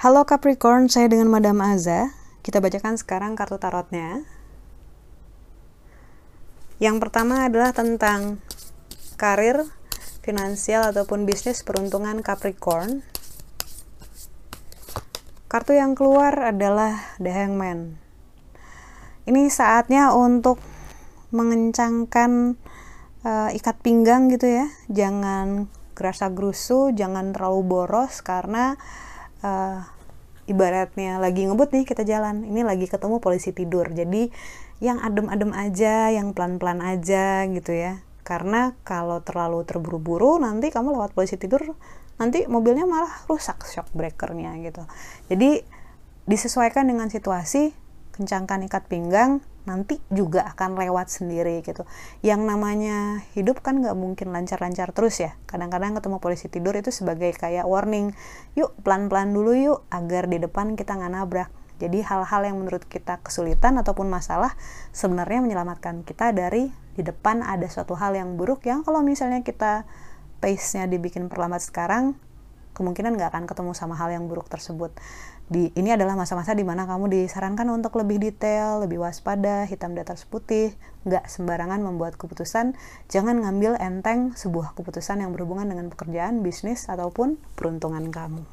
Halo Capricorn, saya dengan Madam Aza. Kita bacakan sekarang kartu tarotnya. Yang pertama adalah tentang karir, finansial ataupun bisnis peruntungan Capricorn. Kartu yang keluar adalah The Hangman. Ini saatnya untuk mengencangkan uh, ikat pinggang gitu ya. Jangan gerasa gerusu, jangan terlalu boros karena uh, ibaratnya lagi ngebut nih kita jalan. Ini lagi ketemu polisi tidur. Jadi yang adem-adem aja yang pelan-pelan aja gitu ya. Karena kalau terlalu terburu-buru nanti kamu lewat polisi tidur nanti mobilnya malah rusak shock breakernya gitu. Jadi disesuaikan dengan situasi kencangkan ikat pinggang nanti juga akan lewat sendiri gitu. Yang namanya hidup kan nggak mungkin lancar-lancar terus ya. Kadang-kadang ketemu polisi tidur itu sebagai kayak warning yuk pelan-pelan dulu yuk agar di depan kita nggak nabrak. Jadi hal-hal yang menurut kita kesulitan ataupun masalah sebenarnya menyelamatkan kita dari di depan ada suatu hal yang buruk yang kalau misalnya kita pace-nya dibikin perlambat sekarang kemungkinan nggak akan ketemu sama hal yang buruk tersebut di ini adalah masa-masa di mana kamu disarankan untuk lebih detail, lebih waspada, hitam di atas putih, nggak sembarangan membuat keputusan, jangan ngambil enteng sebuah keputusan yang berhubungan dengan pekerjaan, bisnis, ataupun peruntungan kamu.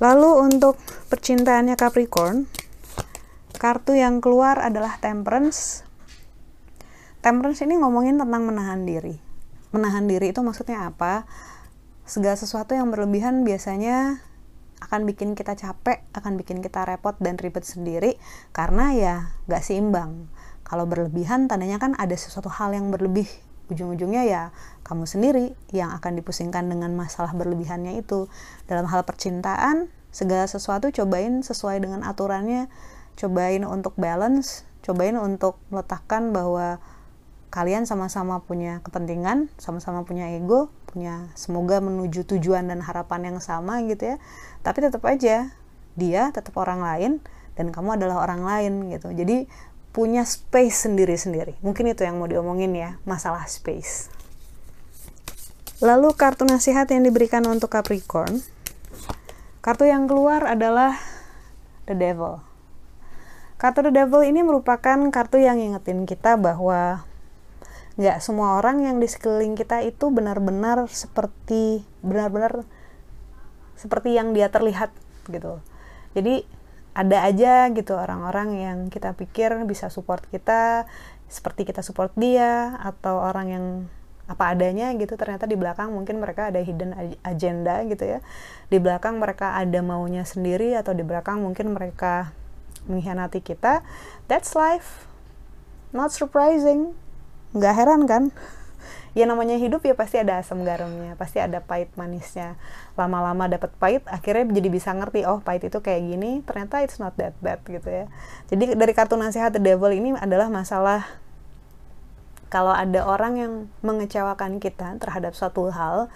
Lalu untuk percintaannya Capricorn, kartu yang keluar adalah Temperance. Temperance ini ngomongin tentang menahan diri. Menahan diri itu maksudnya apa? Segala sesuatu yang berlebihan biasanya akan bikin kita capek, akan bikin kita repot dan ribet sendiri karena ya gak seimbang. Kalau berlebihan tandanya kan ada sesuatu hal yang berlebih. Ujung-ujungnya ya kamu sendiri yang akan dipusingkan dengan masalah berlebihannya itu. Dalam hal percintaan, segala sesuatu cobain sesuai dengan aturannya, cobain untuk balance, cobain untuk meletakkan bahwa kalian sama-sama punya kepentingan, sama-sama punya ego, punya semoga menuju tujuan dan harapan yang sama gitu ya. Tapi tetap aja dia tetap orang lain dan kamu adalah orang lain gitu. Jadi punya space sendiri-sendiri. Mungkin itu yang mau diomongin ya, masalah space. Lalu kartu nasihat yang diberikan untuk Capricorn. Kartu yang keluar adalah The Devil. Kartu The Devil ini merupakan kartu yang ngingetin kita bahwa nggak semua orang yang di sekeliling kita itu benar-benar seperti benar-benar seperti yang dia terlihat gitu. Jadi ada aja gitu orang-orang yang kita pikir bisa support kita seperti kita support dia atau orang yang apa adanya gitu. Ternyata di belakang mungkin mereka ada hidden agenda gitu ya. Di belakang mereka ada maunya sendiri atau di belakang mungkin mereka mengkhianati kita. That's life. Not surprising nggak heran kan? Ya namanya hidup ya pasti ada asam garamnya pasti ada pahit manisnya. Lama-lama dapat pahit akhirnya jadi bisa ngerti oh pahit itu kayak gini ternyata it's not that bad gitu ya. Jadi dari kartu nasihat the devil ini adalah masalah kalau ada orang yang mengecewakan kita terhadap suatu hal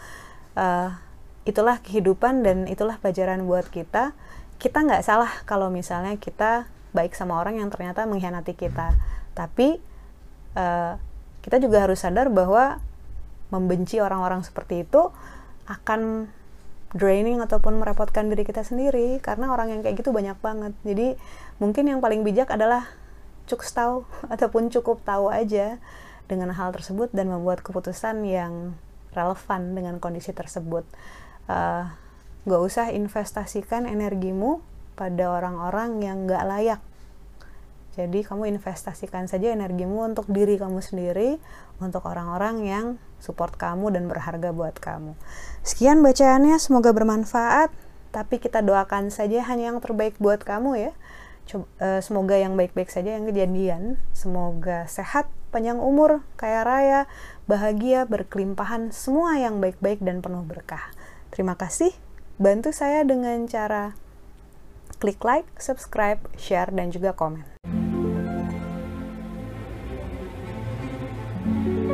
uh, itulah kehidupan dan itulah pelajaran buat kita. Kita nggak salah kalau misalnya kita baik sama orang yang ternyata mengkhianati kita. Tapi uh, kita juga harus sadar bahwa membenci orang-orang seperti itu akan draining ataupun merepotkan diri kita sendiri karena orang yang kayak gitu banyak banget. Jadi mungkin yang paling bijak adalah cukup tahu ataupun cukup tahu aja dengan hal tersebut dan membuat keputusan yang relevan dengan kondisi tersebut. Uh, gak usah investasikan energimu pada orang-orang yang gak layak jadi kamu investasikan saja energimu untuk diri kamu sendiri, untuk orang-orang yang support kamu dan berharga buat kamu. Sekian bacaannya, semoga bermanfaat. Tapi kita doakan saja hanya yang terbaik buat kamu ya. Eh, semoga yang baik-baik saja yang kejadian. Semoga sehat, panjang umur, kaya raya, bahagia, berkelimpahan, semua yang baik-baik dan penuh berkah. Terima kasih. Bantu saya dengan cara klik like, subscribe, share, dan juga komen. Thank you.